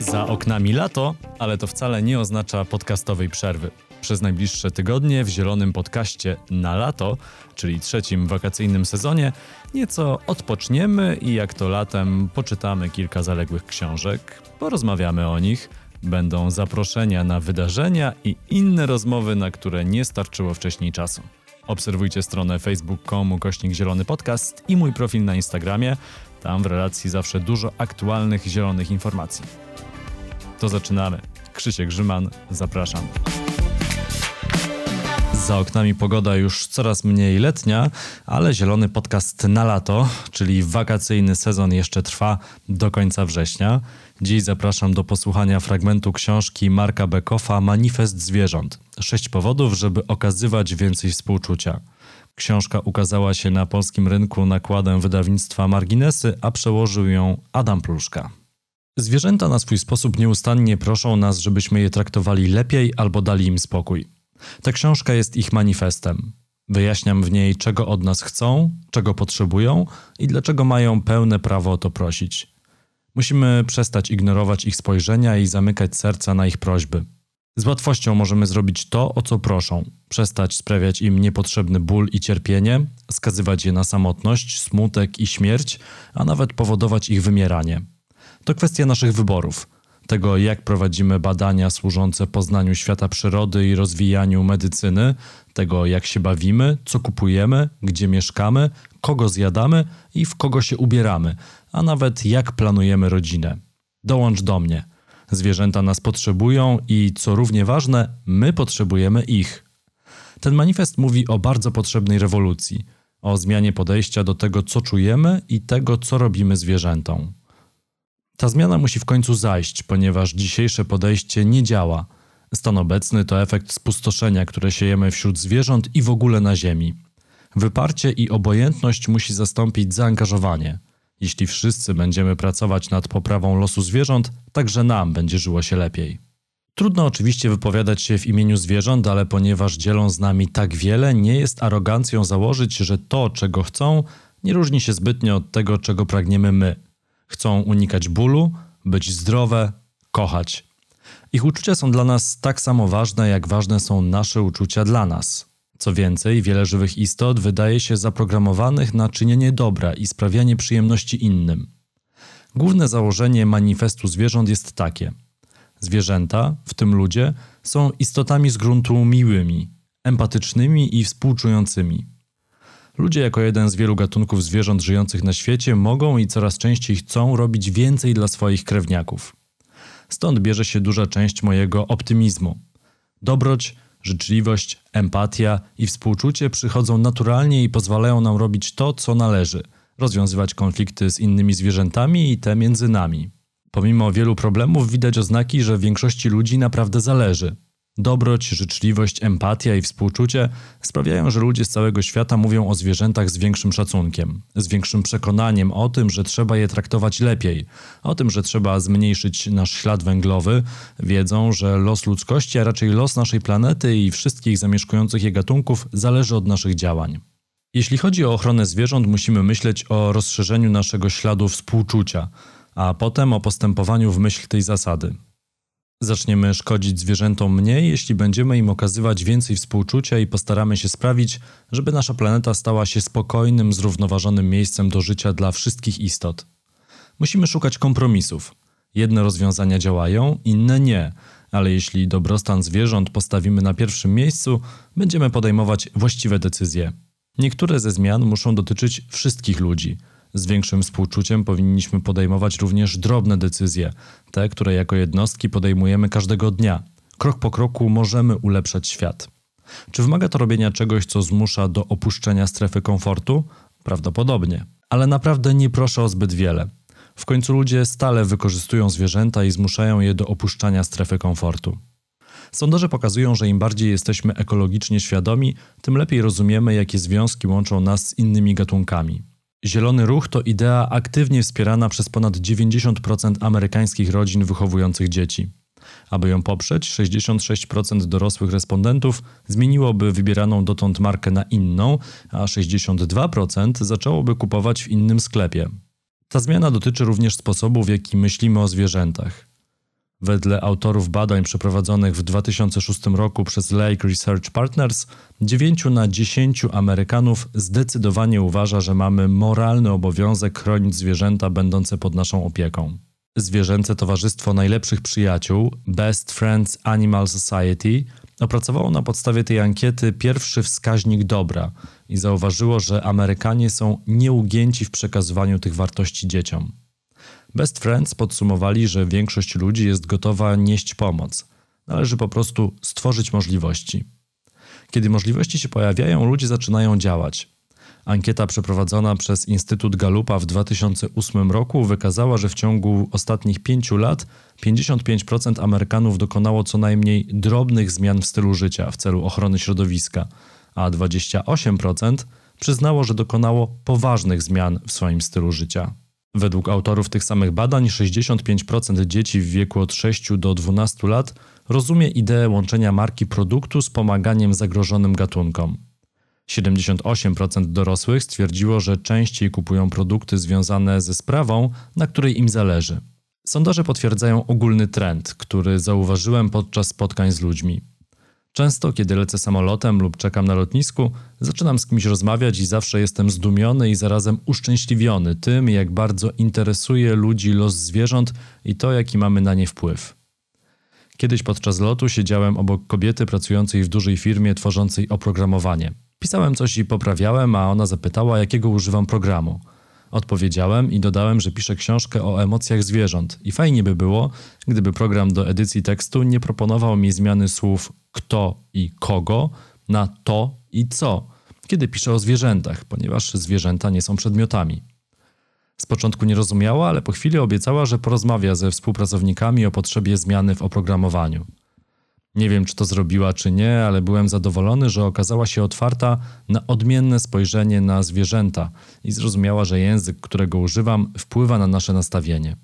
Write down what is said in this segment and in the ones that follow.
Za oknami lato, ale to wcale nie oznacza podcastowej przerwy. Przez najbliższe tygodnie w zielonym podcaście na lato, czyli trzecim wakacyjnym sezonie, nieco odpoczniemy i jak to latem poczytamy kilka zaległych książek, porozmawiamy o nich, będą zaproszenia na wydarzenia i inne rozmowy, na które nie starczyło wcześniej czasu. Obserwujcie stronę facebook.com kośnik zielony podcast i mój profil na Instagramie. Tam w relacji zawsze dużo aktualnych zielonych informacji. To zaczynamy. Krzysiek Grzyman, zapraszam. Za oknami pogoda już coraz mniej letnia, ale zielony podcast na lato, czyli wakacyjny sezon jeszcze trwa do końca września. Dziś zapraszam do posłuchania fragmentu książki Marka Bekoffa Manifest Zwierząt. Sześć powodów, żeby okazywać więcej współczucia. Książka ukazała się na polskim rynku nakładem wydawnictwa Marginesy, a przełożył ją Adam Pluszka. Zwierzęta na swój sposób nieustannie proszą nas, żebyśmy je traktowali lepiej albo dali im spokój. Ta książka jest ich manifestem. Wyjaśniam w niej, czego od nas chcą, czego potrzebują i dlaczego mają pełne prawo o to prosić. Musimy przestać ignorować ich spojrzenia i zamykać serca na ich prośby. Z łatwością możemy zrobić to, o co proszą, przestać sprawiać im niepotrzebny ból i cierpienie, skazywać je na samotność, smutek i śmierć, a nawet powodować ich wymieranie. To kwestia naszych wyborów, tego jak prowadzimy badania służące poznaniu świata przyrody i rozwijaniu medycyny, tego jak się bawimy, co kupujemy, gdzie mieszkamy, kogo zjadamy i w kogo się ubieramy, a nawet jak planujemy rodzinę. Dołącz do mnie. Zwierzęta nas potrzebują i, co równie ważne, my potrzebujemy ich. Ten manifest mówi o bardzo potrzebnej rewolucji, o zmianie podejścia do tego, co czujemy i tego, co robimy zwierzętom. Ta zmiana musi w końcu zajść, ponieważ dzisiejsze podejście nie działa. Stan obecny to efekt spustoszenia, które siejemy wśród zwierząt i w ogóle na Ziemi. Wyparcie i obojętność musi zastąpić zaangażowanie. Jeśli wszyscy będziemy pracować nad poprawą losu zwierząt, także nam będzie żyło się lepiej. Trudno oczywiście wypowiadać się w imieniu zwierząt, ale ponieważ dzielą z nami tak wiele, nie jest arogancją założyć, że to, czego chcą, nie różni się zbytnio od tego, czego pragniemy my. Chcą unikać bólu, być zdrowe, kochać. Ich uczucia są dla nas tak samo ważne, jak ważne są nasze uczucia dla nas. Co więcej, wiele żywych istot wydaje się zaprogramowanych na czynienie dobra i sprawianie przyjemności innym. Główne założenie manifestu zwierząt jest takie: zwierzęta, w tym ludzie, są istotami z gruntu miłymi, empatycznymi i współczującymi. Ludzie, jako jeden z wielu gatunków zwierząt żyjących na świecie, mogą i coraz częściej chcą robić więcej dla swoich krewniaków. Stąd bierze się duża część mojego optymizmu. Dobroć, życzliwość, empatia i współczucie przychodzą naturalnie i pozwalają nam robić to, co należy rozwiązywać konflikty z innymi zwierzętami i te między nami. Pomimo wielu problemów widać oznaki, że większości ludzi naprawdę zależy. Dobroć, życzliwość, empatia i współczucie sprawiają, że ludzie z całego świata mówią o zwierzętach z większym szacunkiem, z większym przekonaniem o tym, że trzeba je traktować lepiej, o tym, że trzeba zmniejszyć nasz ślad węglowy. Wiedzą, że los ludzkości, a raczej los naszej planety i wszystkich zamieszkujących je gatunków zależy od naszych działań. Jeśli chodzi o ochronę zwierząt, musimy myśleć o rozszerzeniu naszego śladu współczucia, a potem o postępowaniu w myśl tej zasady. Zaczniemy szkodzić zwierzętom mniej, jeśli będziemy im okazywać więcej współczucia i postaramy się sprawić, żeby nasza planeta stała się spokojnym, zrównoważonym miejscem do życia dla wszystkich istot. Musimy szukać kompromisów. Jedne rozwiązania działają, inne nie, ale jeśli dobrostan zwierząt postawimy na pierwszym miejscu, będziemy podejmować właściwe decyzje. Niektóre ze zmian muszą dotyczyć wszystkich ludzi – z większym współczuciem powinniśmy podejmować również drobne decyzje, te, które jako jednostki podejmujemy każdego dnia. Krok po kroku możemy ulepszać świat. Czy wymaga to robienia czegoś, co zmusza do opuszczenia strefy komfortu? Prawdopodobnie. Ale naprawdę nie proszę o zbyt wiele. W końcu ludzie stale wykorzystują zwierzęta i zmuszają je do opuszczania strefy komfortu. Sondaże pokazują, że im bardziej jesteśmy ekologicznie świadomi, tym lepiej rozumiemy, jakie związki łączą nas z innymi gatunkami. Zielony Ruch to idea aktywnie wspierana przez ponad 90% amerykańskich rodzin wychowujących dzieci. Aby ją poprzeć, 66% dorosłych respondentów zmieniłoby wybieraną dotąd markę na inną, a 62% zaczęłoby kupować w innym sklepie. Ta zmiana dotyczy również sposobu, w jaki myślimy o zwierzętach. Wedle autorów badań przeprowadzonych w 2006 roku przez Lake Research Partners, 9 na 10 Amerykanów zdecydowanie uważa, że mamy moralny obowiązek chronić zwierzęta będące pod naszą opieką. Zwierzęce Towarzystwo Najlepszych Przyjaciół Best Friends Animal Society opracowało na podstawie tej ankiety pierwszy wskaźnik dobra i zauważyło, że Amerykanie są nieugięci w przekazywaniu tych wartości dzieciom. Best Friends podsumowali, że większość ludzi jest gotowa nieść pomoc. Należy po prostu stworzyć możliwości. Kiedy możliwości się pojawiają, ludzie zaczynają działać. Ankieta przeprowadzona przez Instytut Galupa w 2008 roku wykazała, że w ciągu ostatnich pięciu lat 55% Amerykanów dokonało co najmniej drobnych zmian w stylu życia w celu ochrony środowiska, a 28% przyznało, że dokonało poważnych zmian w swoim stylu życia. Według autorów tych samych badań 65% dzieci w wieku od 6 do 12 lat rozumie ideę łączenia marki produktu z pomaganiem zagrożonym gatunkom. 78% dorosłych stwierdziło, że częściej kupują produkty związane ze sprawą, na której im zależy. Sondaże potwierdzają ogólny trend, który zauważyłem podczas spotkań z ludźmi. Często, kiedy lecę samolotem lub czekam na lotnisku, zaczynam z kimś rozmawiać i zawsze jestem zdumiony i zarazem uszczęśliwiony tym, jak bardzo interesuje ludzi los zwierząt i to, jaki mamy na nie wpływ. Kiedyś podczas lotu siedziałem obok kobiety pracującej w dużej firmie tworzącej oprogramowanie. Pisałem coś i poprawiałem, a ona zapytała, jakiego używam programu. Odpowiedziałem i dodałem, że piszę książkę o emocjach zwierząt i fajnie by było, gdyby program do edycji tekstu nie proponował mi zmiany słów kto i kogo na to i co, kiedy piszę o zwierzętach, ponieważ zwierzęta nie są przedmiotami. Z początku nie rozumiała, ale po chwili obiecała, że porozmawia ze współpracownikami o potrzebie zmiany w oprogramowaniu. Nie wiem, czy to zrobiła, czy nie, ale byłem zadowolony, że okazała się otwarta na odmienne spojrzenie na zwierzęta i zrozumiała, że język, którego używam, wpływa na nasze nastawienie.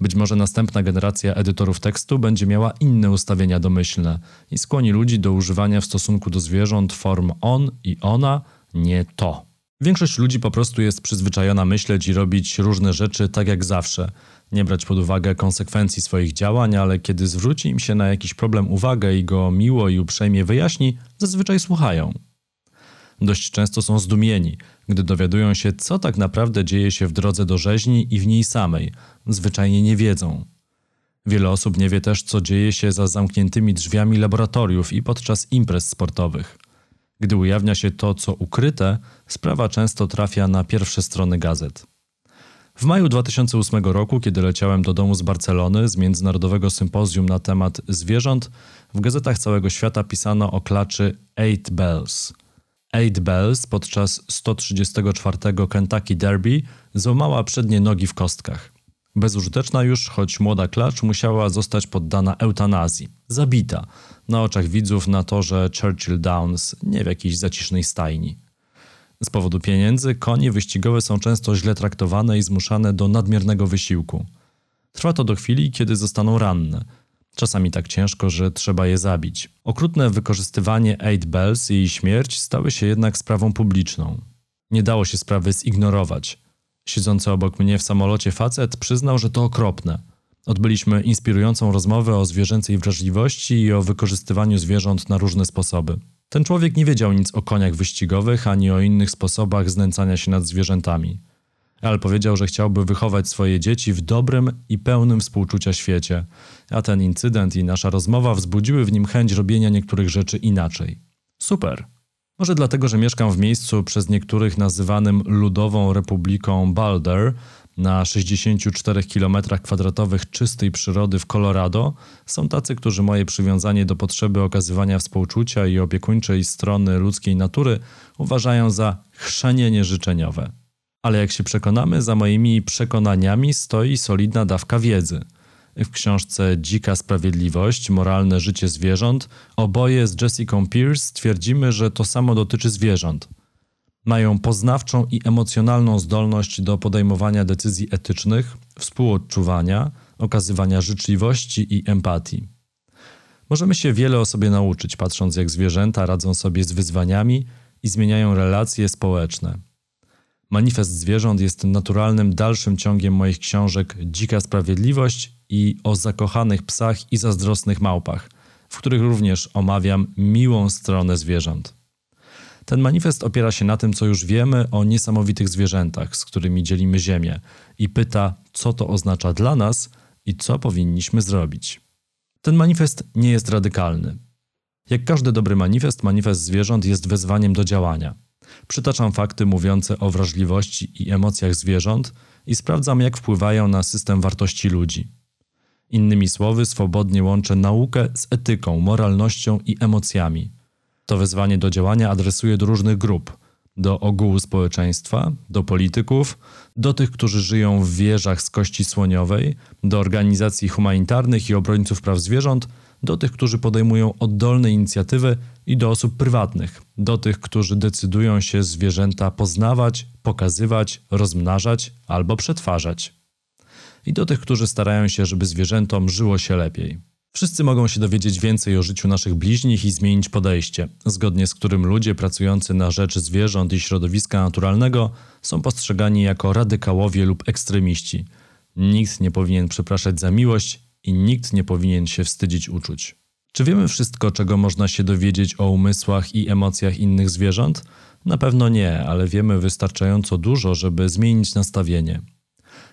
Być może następna generacja edytorów tekstu będzie miała inne ustawienia domyślne i skłoni ludzi do używania w stosunku do zwierząt form on i ona, nie to. Większość ludzi po prostu jest przyzwyczajona myśleć i robić różne rzeczy tak jak zawsze, nie brać pod uwagę konsekwencji swoich działań, ale kiedy zwróci im się na jakiś problem uwagę i go miło i uprzejmie wyjaśni, zazwyczaj słuchają. Dość często są zdumieni, gdy dowiadują się, co tak naprawdę dzieje się w drodze do rzeźni i w niej samej. Zwyczajnie nie wiedzą. Wiele osób nie wie też, co dzieje się za zamkniętymi drzwiami laboratoriów i podczas imprez sportowych. Gdy ujawnia się to, co ukryte, sprawa często trafia na pierwsze strony gazet. W maju 2008 roku, kiedy leciałem do domu z Barcelony z międzynarodowego sympozjum na temat zwierząt, w gazetach całego świata pisano o klaczy Eight Bells. Eight Bells podczas 134 Kentucky Derby złamała przednie nogi w kostkach. Bezużyteczna już, choć młoda klacz musiała zostać poddana eutanazji, zabita na oczach widzów na torze Churchill Downs, nie w jakiejś zacisznej stajni. Z powodu pieniędzy konie wyścigowe są często źle traktowane i zmuszane do nadmiernego wysiłku. Trwa to do chwili, kiedy zostaną ranne. Czasami tak ciężko, że trzeba je zabić. Okrutne wykorzystywanie Eight Bells i jej śmierć stały się jednak sprawą publiczną. Nie dało się sprawy zignorować. Siedzący obok mnie w samolocie facet przyznał, że to okropne. Odbyliśmy inspirującą rozmowę o zwierzęcej wrażliwości i o wykorzystywaniu zwierząt na różne sposoby. Ten człowiek nie wiedział nic o koniach wyścigowych ani o innych sposobach znęcania się nad zwierzętami. Ale powiedział, że chciałby wychować swoje dzieci w dobrym i pełnym współczucia świecie, a ten incydent i nasza rozmowa wzbudziły w nim chęć robienia niektórych rzeczy inaczej. Super. Może dlatego, że mieszkam w miejscu przez niektórych nazywanym Ludową Republiką Boulder, na 64 km2 czystej przyrody w Colorado są tacy, którzy moje przywiązanie do potrzeby okazywania współczucia i opiekuńczej strony ludzkiej natury uważają za chrzanienie życzeniowe. Ale jak się przekonamy, za moimi przekonaniami stoi solidna dawka wiedzy. W książce Dzika Sprawiedliwość Moralne życie zwierząt oboje z Jessica Pierce twierdzimy, że to samo dotyczy zwierząt – mają poznawczą i emocjonalną zdolność do podejmowania decyzji etycznych, współodczuwania, okazywania życzliwości i empatii. Możemy się wiele o sobie nauczyć, patrząc jak zwierzęta radzą sobie z wyzwaniami i zmieniają relacje społeczne. Manifest zwierząt jest naturalnym dalszym ciągiem moich książek Dzika Sprawiedliwość i o zakochanych psach i zazdrosnych małpach, w których również omawiam miłą stronę zwierząt. Ten manifest opiera się na tym, co już wiemy o niesamowitych zwierzętach, z którymi dzielimy Ziemię, i pyta, co to oznacza dla nas i co powinniśmy zrobić. Ten manifest nie jest radykalny. Jak każdy dobry manifest, manifest zwierząt jest wezwaniem do działania. Przytaczam fakty mówiące o wrażliwości i emocjach zwierząt i sprawdzam, jak wpływają na system wartości ludzi. Innymi słowy, swobodnie łączę naukę z etyką, moralnością i emocjami. To wezwanie do działania adresuję do różnych grup: do ogółu społeczeństwa, do polityków, do tych, którzy żyją w wieżach z kości słoniowej, do organizacji humanitarnych i obrońców praw zwierząt, do tych, którzy podejmują oddolne inicjatywy i do osób prywatnych, do tych, którzy decydują się zwierzęta poznawać, pokazywać, rozmnażać albo przetwarzać. I do tych, którzy starają się, żeby zwierzętom żyło się lepiej. Wszyscy mogą się dowiedzieć więcej o życiu naszych bliźnich i zmienić podejście, zgodnie z którym ludzie pracujący na rzecz zwierząt i środowiska naturalnego są postrzegani jako radykałowie lub ekstremiści. Nikt nie powinien przepraszać za miłość i nikt nie powinien się wstydzić uczuć. Czy wiemy wszystko, czego można się dowiedzieć o umysłach i emocjach innych zwierząt? Na pewno nie, ale wiemy wystarczająco dużo, żeby zmienić nastawienie.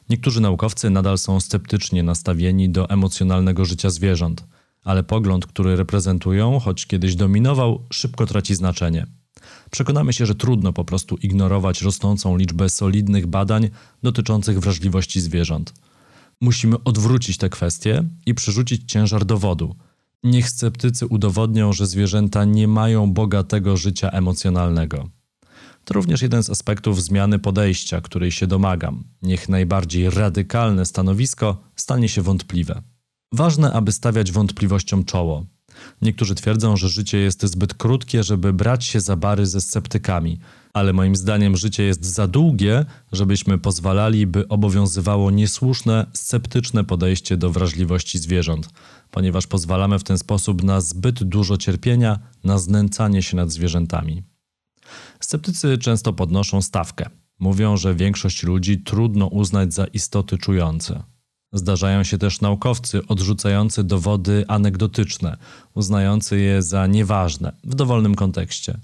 Niektórzy naukowcy nadal są sceptycznie nastawieni do emocjonalnego życia zwierząt, ale pogląd, który reprezentują, choć kiedyś dominował, szybko traci znaczenie. Przekonamy się, że trudno po prostu ignorować rosnącą liczbę solidnych badań dotyczących wrażliwości zwierząt. Musimy odwrócić tę kwestię i przerzucić ciężar dowodu. Niech sceptycy udowodnią, że zwierzęta nie mają bogatego życia emocjonalnego. To również jeden z aspektów zmiany podejścia, której się domagam. Niech najbardziej radykalne stanowisko stanie się wątpliwe. Ważne, aby stawiać wątpliwościom czoło. Niektórzy twierdzą, że życie jest zbyt krótkie, żeby brać się za bary ze sceptykami, ale moim zdaniem życie jest za długie, żebyśmy pozwalali, by obowiązywało niesłuszne, sceptyczne podejście do wrażliwości zwierząt, ponieważ pozwalamy w ten sposób na zbyt dużo cierpienia, na znęcanie się nad zwierzętami. Sceptycy często podnoszą stawkę. Mówią, że większość ludzi trudno uznać za istoty czujące. Zdarzają się też naukowcy odrzucający dowody anegdotyczne, uznający je za nieważne w dowolnym kontekście.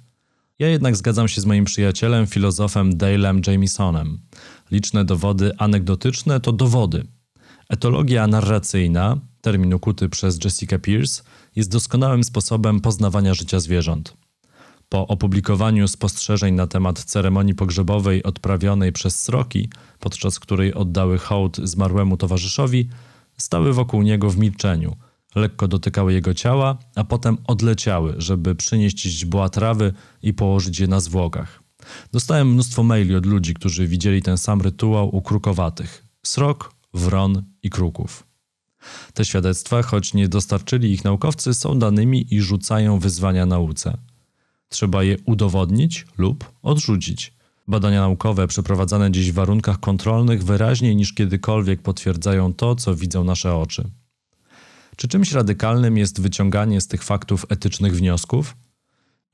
Ja jednak zgadzam się z moim przyjacielem, filozofem Dalem Jamisonem. Liczne dowody anegdotyczne to dowody. Etologia narracyjna, termin ukuty przez Jessica Pierce, jest doskonałym sposobem poznawania życia zwierząt. Po opublikowaniu spostrzeżeń na temat ceremonii pogrzebowej odprawionej przez sroki, podczas której oddały hołd zmarłemu towarzyszowi, stały wokół niego w milczeniu, lekko dotykały jego ciała, a potem odleciały, żeby przynieść źdźbła trawy i położyć je na zwłokach. Dostałem mnóstwo maili od ludzi, którzy widzieli ten sam rytuał u krukowatych srok, wron i kruków. Te świadectwa, choć nie dostarczyli ich naukowcy, są danymi i rzucają wyzwania nauce. Trzeba je udowodnić lub odrzucić. Badania naukowe przeprowadzane dziś w warunkach kontrolnych wyraźniej niż kiedykolwiek potwierdzają to, co widzą nasze oczy. Czy czymś radykalnym jest wyciąganie z tych faktów etycznych wniosków?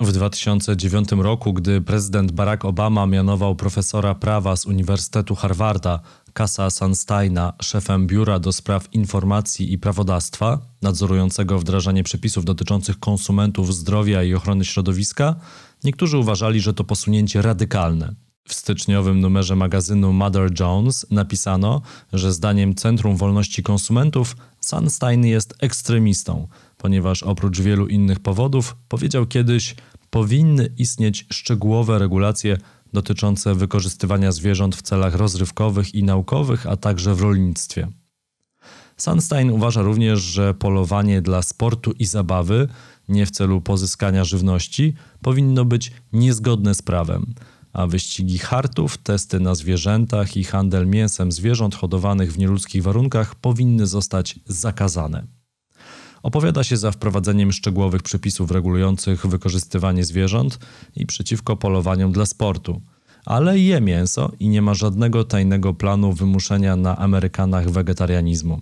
W 2009 roku, gdy prezydent Barack Obama mianował profesora prawa z Uniwersytetu Harvarda Kasa Sunsteina szefem Biura do Spraw Informacji i Prawodawstwa, nadzorującego wdrażanie przepisów dotyczących konsumentów zdrowia i ochrony środowiska, niektórzy uważali, że to posunięcie radykalne. W styczniowym numerze magazynu Mother Jones napisano, że zdaniem Centrum Wolności Konsumentów Sunstein jest ekstremistą, ponieważ oprócz wielu innych powodów powiedział kiedyś, powinny istnieć szczegółowe regulacje dotyczące wykorzystywania zwierząt w celach rozrywkowych i naukowych, a także w rolnictwie. Sunstein uważa również, że polowanie dla sportu i zabawy, nie w celu pozyskania żywności, powinno być niezgodne z prawem, a wyścigi hartów, testy na zwierzętach i handel mięsem zwierząt hodowanych w nieludzkich warunkach powinny zostać zakazane. Opowiada się za wprowadzeniem szczegółowych przepisów regulujących wykorzystywanie zwierząt i przeciwko polowaniom dla sportu, ale je mięso i nie ma żadnego tajnego planu wymuszenia na Amerykanach wegetarianizmu.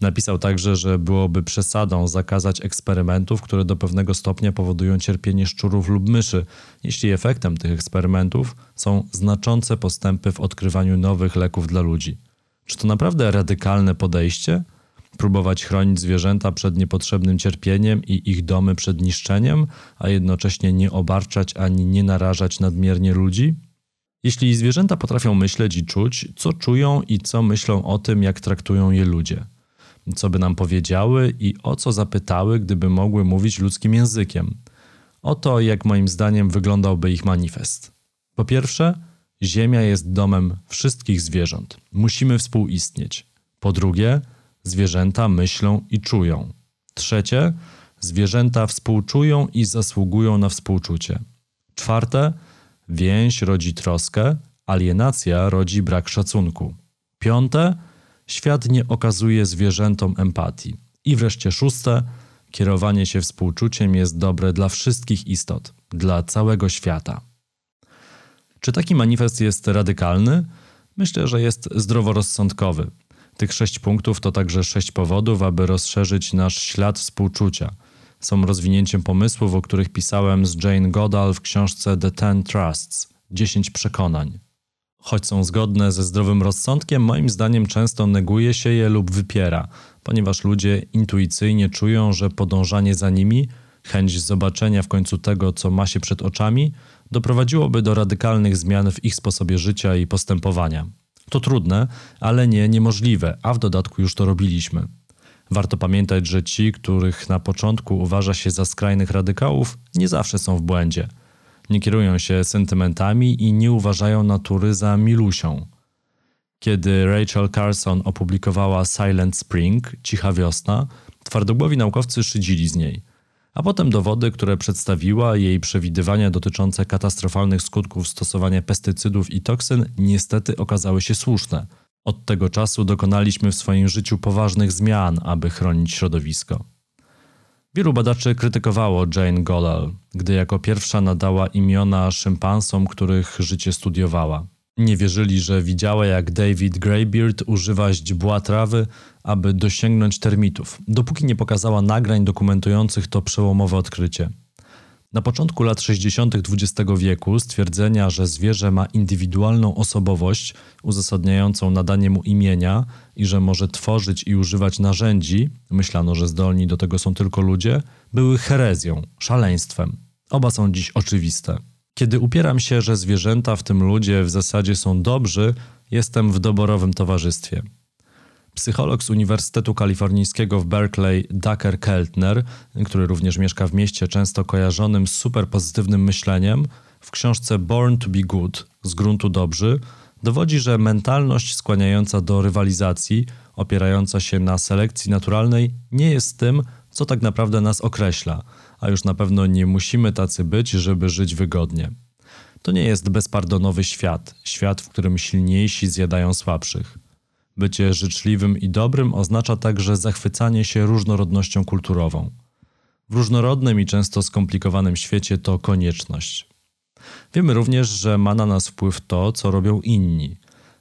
Napisał także, że byłoby przesadą zakazać eksperymentów, które do pewnego stopnia powodują cierpienie szczurów lub myszy, jeśli efektem tych eksperymentów są znaczące postępy w odkrywaniu nowych leków dla ludzi. Czy to naprawdę radykalne podejście? Próbować chronić zwierzęta przed niepotrzebnym cierpieniem i ich domy przed niszczeniem, a jednocześnie nie obarczać ani nie narażać nadmiernie ludzi? Jeśli zwierzęta potrafią myśleć i czuć, co czują i co myślą o tym, jak traktują je ludzie? Co by nam powiedziały i o co zapytały, gdyby mogły mówić ludzkim językiem? Oto, jak moim zdaniem, wyglądałby ich manifest. Po pierwsze, Ziemia jest domem wszystkich zwierząt. Musimy współistnieć. Po drugie, zwierzęta myślą i czują. Trzecie, zwierzęta współczują i zasługują na współczucie. Czwarte, więź rodzi troskę, alienacja rodzi brak szacunku. Piąte, świat nie okazuje zwierzętom empatii. I wreszcie szóste, kierowanie się współczuciem jest dobre dla wszystkich istot, dla całego świata. Czy taki manifest jest radykalny? Myślę, że jest zdroworozsądkowy. Tych sześć punktów to także sześć powodów, aby rozszerzyć nasz ślad współczucia. Są rozwinięciem pomysłów, o których pisałem z Jane Goodall w książce The Ten Trusts 10 przekonań. Choć są zgodne ze zdrowym rozsądkiem, moim zdaniem często neguje się je lub wypiera, ponieważ ludzie intuicyjnie czują, że podążanie za nimi, chęć zobaczenia w końcu tego, co ma się przed oczami, doprowadziłoby do radykalnych zmian w ich sposobie życia i postępowania. To trudne, ale nie niemożliwe, a w dodatku już to robiliśmy. Warto pamiętać, że ci, których na początku uważa się za skrajnych radykałów, nie zawsze są w błędzie. Nie kierują się sentymentami i nie uważają natury za milusią. Kiedy Rachel Carson opublikowała Silent Spring, Cicha Wiosna, twardogłowi naukowcy szydzili z niej a potem dowody, które przedstawiła jej przewidywania dotyczące katastrofalnych skutków stosowania pestycydów i toksyn, niestety okazały się słuszne. Od tego czasu dokonaliśmy w swoim życiu poważnych zmian, aby chronić środowisko. Wielu badaczy krytykowało Jane Goodall, gdy jako pierwsza nadała imiona szympansom, których życie studiowała. Nie wierzyli, że widziała, jak David Greybeard używa źdźbła trawy, aby dosięgnąć termitów, dopóki nie pokazała nagrań dokumentujących to przełomowe odkrycie. Na początku lat 60. XX wieku stwierdzenia, że zwierzę ma indywidualną osobowość uzasadniającą nadanie mu imienia i że może tworzyć i używać narzędzi, myślano, że zdolni do tego są tylko ludzie, były herezją, szaleństwem. Oba są dziś oczywiste. Kiedy upieram się, że zwierzęta, w tym ludzie, w zasadzie są dobrzy, jestem w doborowym towarzystwie. Psycholog z Uniwersytetu Kalifornijskiego w Berkeley, Ducker Keltner, który również mieszka w mieście często kojarzonym z superpozytywnym myśleniem, w książce Born to be Good z gruntu dobrzy, dowodzi, że mentalność skłaniająca do rywalizacji, opierająca się na selekcji naturalnej, nie jest tym, co tak naprawdę nas określa, a już na pewno nie musimy tacy być, żeby żyć wygodnie. To nie jest bezpardonowy świat, świat, w którym silniejsi zjadają słabszych. Bycie życzliwym i dobrym oznacza także zachwycanie się różnorodnością kulturową. W różnorodnym i często skomplikowanym świecie to konieczność. Wiemy również, że ma na nas wpływ to, co robią inni.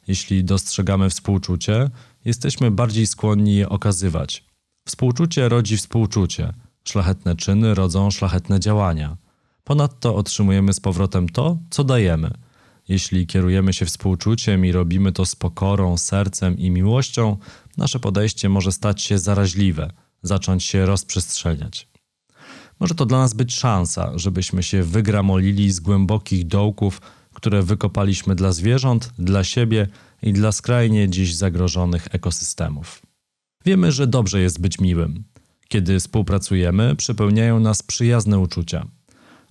Jeśli dostrzegamy współczucie, jesteśmy bardziej skłonni je okazywać. Współczucie rodzi współczucie, szlachetne czyny rodzą szlachetne działania. Ponadto otrzymujemy z powrotem to, co dajemy – jeśli kierujemy się współczuciem i robimy to z pokorą, sercem i miłością, nasze podejście może stać się zaraźliwe, zacząć się rozprzestrzeniać. Może to dla nas być szansa, żebyśmy się wygramolili z głębokich dołków, które wykopaliśmy dla zwierząt, dla siebie i dla skrajnie dziś zagrożonych ekosystemów. Wiemy, że dobrze jest być miłym. Kiedy współpracujemy, przepełniają nas przyjazne uczucia.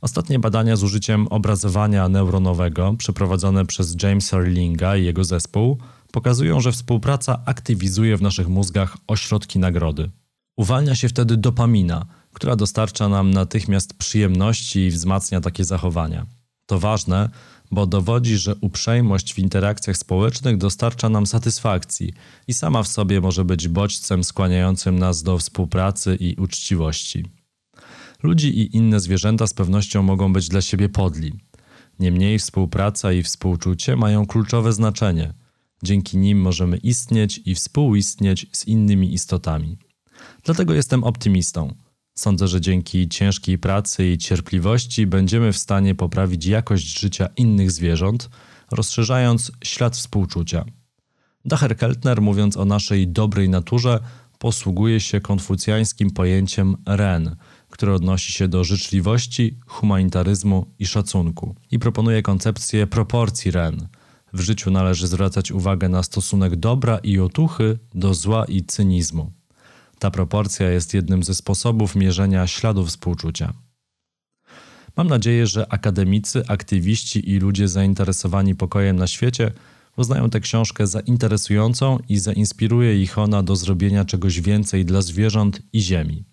Ostatnie badania z użyciem obrazowania neuronowego przeprowadzone przez Jamesa Rillinga i jego zespół pokazują, że współpraca aktywizuje w naszych mózgach ośrodki nagrody. Uwalnia się wtedy dopamina, która dostarcza nam natychmiast przyjemności i wzmacnia takie zachowania. To ważne, bo dowodzi, że uprzejmość w interakcjach społecznych dostarcza nam satysfakcji i sama w sobie może być bodźcem skłaniającym nas do współpracy i uczciwości. Ludzi i inne zwierzęta z pewnością mogą być dla siebie podli. Niemniej współpraca i współczucie mają kluczowe znaczenie. Dzięki nim możemy istnieć i współistnieć z innymi istotami. Dlatego jestem optymistą. Sądzę, że dzięki ciężkiej pracy i cierpliwości będziemy w stanie poprawić jakość życia innych zwierząt, rozszerzając ślad współczucia. Dacher Keltner, mówiąc o naszej dobrej naturze, posługuje się konfucjańskim pojęciem ren, które odnosi się do życzliwości, humanitaryzmu i szacunku i proponuje koncepcję proporcji ren. W życiu należy zwracać uwagę na stosunek dobra i otuchy do zła i cynizmu. Ta proporcja jest jednym ze sposobów mierzenia śladów współczucia. Mam nadzieję, że akademicy, aktywiści i ludzie zainteresowani pokojem na świecie uznają tę książkę za interesującą i zainspiruje ich ona do zrobienia czegoś więcej dla zwierząt i ziemi.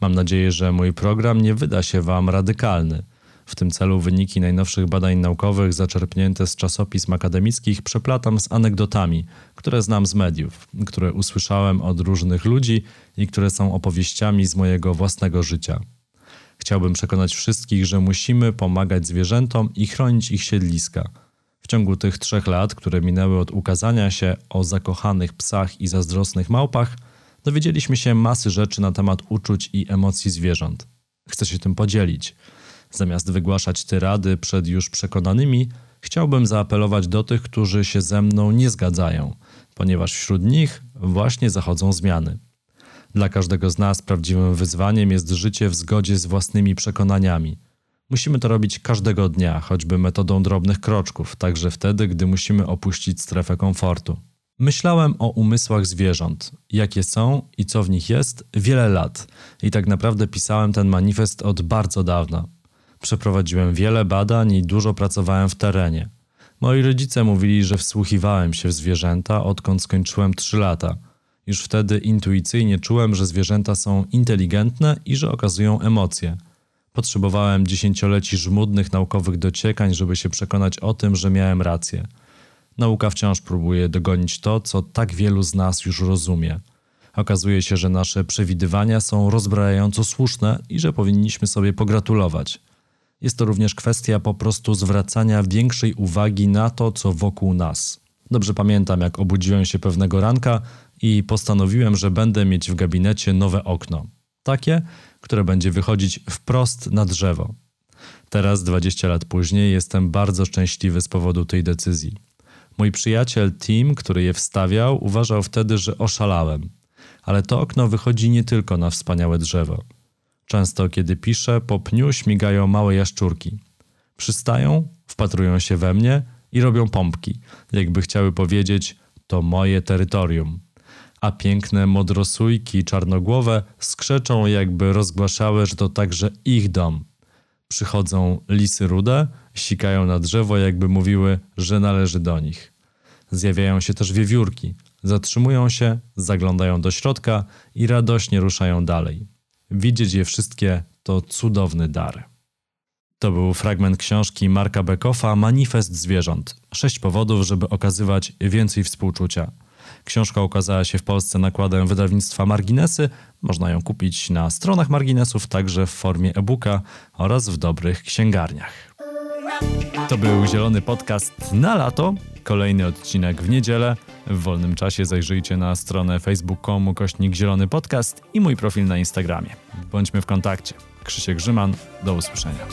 Mam nadzieję, że mój program nie wyda się Wam radykalny. W tym celu wyniki najnowszych badań naukowych zaczerpnięte z czasopism akademickich przeplatam z anegdotami, które znam z mediów, które usłyszałem od różnych ludzi i które są opowieściami z mojego własnego życia. Chciałbym przekonać wszystkich, że musimy pomagać zwierzętom i chronić ich siedliska. W ciągu tych trzech lat, które minęły od ukazania się o zakochanych psach i zazdrosnych małpach, dowiedzieliśmy się masy rzeczy na temat uczuć i emocji zwierząt. Chcę się tym podzielić. Zamiast wygłaszać tyrady przed już przekonanymi, chciałbym zaapelować do tych, którzy się ze mną nie zgadzają, ponieważ wśród nich właśnie zachodzą zmiany. Dla każdego z nas prawdziwym wyzwaniem jest życie w zgodzie z własnymi przekonaniami. Musimy to robić każdego dnia, choćby metodą drobnych kroczków, także wtedy, gdy musimy opuścić strefę komfortu. Myślałem o umysłach zwierząt, jakie są i co w nich jest, wiele lat i tak naprawdę pisałem ten manifest od bardzo dawna. Przeprowadziłem wiele badań i dużo pracowałem w terenie. Moi rodzice mówili, że wsłuchiwałem się w zwierzęta, odkąd skończyłem 3 lata. Już wtedy intuicyjnie czułem, że zwierzęta są inteligentne i że okazują emocje. Potrzebowałem dziesięcioleci żmudnych naukowych dociekań, żeby się przekonać o tym, że miałem rację. Nauka wciąż próbuje dogonić to, co tak wielu z nas już rozumie. Okazuje się, że nasze przewidywania są rozbrajająco słuszne i że powinniśmy sobie pogratulować. Jest to również kwestia po prostu zwracania większej uwagi na to, co wokół nas. Dobrze pamiętam, jak obudziłem się pewnego ranka i postanowiłem, że będę mieć w gabinecie nowe okno. Takie, które będzie wychodzić wprost na drzewo. Teraz, 20 lat później, jestem bardzo szczęśliwy z powodu tej decyzji. Mój przyjaciel Tim, który je wstawiał, uważał wtedy, że oszalałem. Ale to okno wychodzi nie tylko na wspaniałe drzewo. Często, kiedy piszę, po pniu śmigają małe jaszczurki. Przystają, wpatrują się we mnie i robią pompki, jakby chciały powiedzieć: To moje terytorium. A piękne modrosójki czarnogłowe skrzeczą, jakby rozgłaszały, że to także ich dom. Przychodzą lisy rude, sikają na drzewo, jakby mówiły, że należy do nich. Zjawiają się też wiewiórki, zatrzymują się, zaglądają do środka i radośnie ruszają dalej. Widzieć je wszystkie to cudowny dar. To był fragment książki Marka Bekoffa Manifest zwierząt. Sześć powodów, żeby okazywać więcej współczucia. Książka ukazała się w Polsce nakładem wydawnictwa Marginesy. Można ją kupić na stronach Marginesów, także w formie e-booka oraz w dobrych księgarniach. To był Zielony Podcast na lato. Kolejny odcinek w niedzielę. W wolnym czasie zajrzyjcie na stronę facebook.com kośnik Zielony Podcast i mój profil na Instagramie. Bądźmy w kontakcie. Krzysiek Grzyman, do usłyszenia.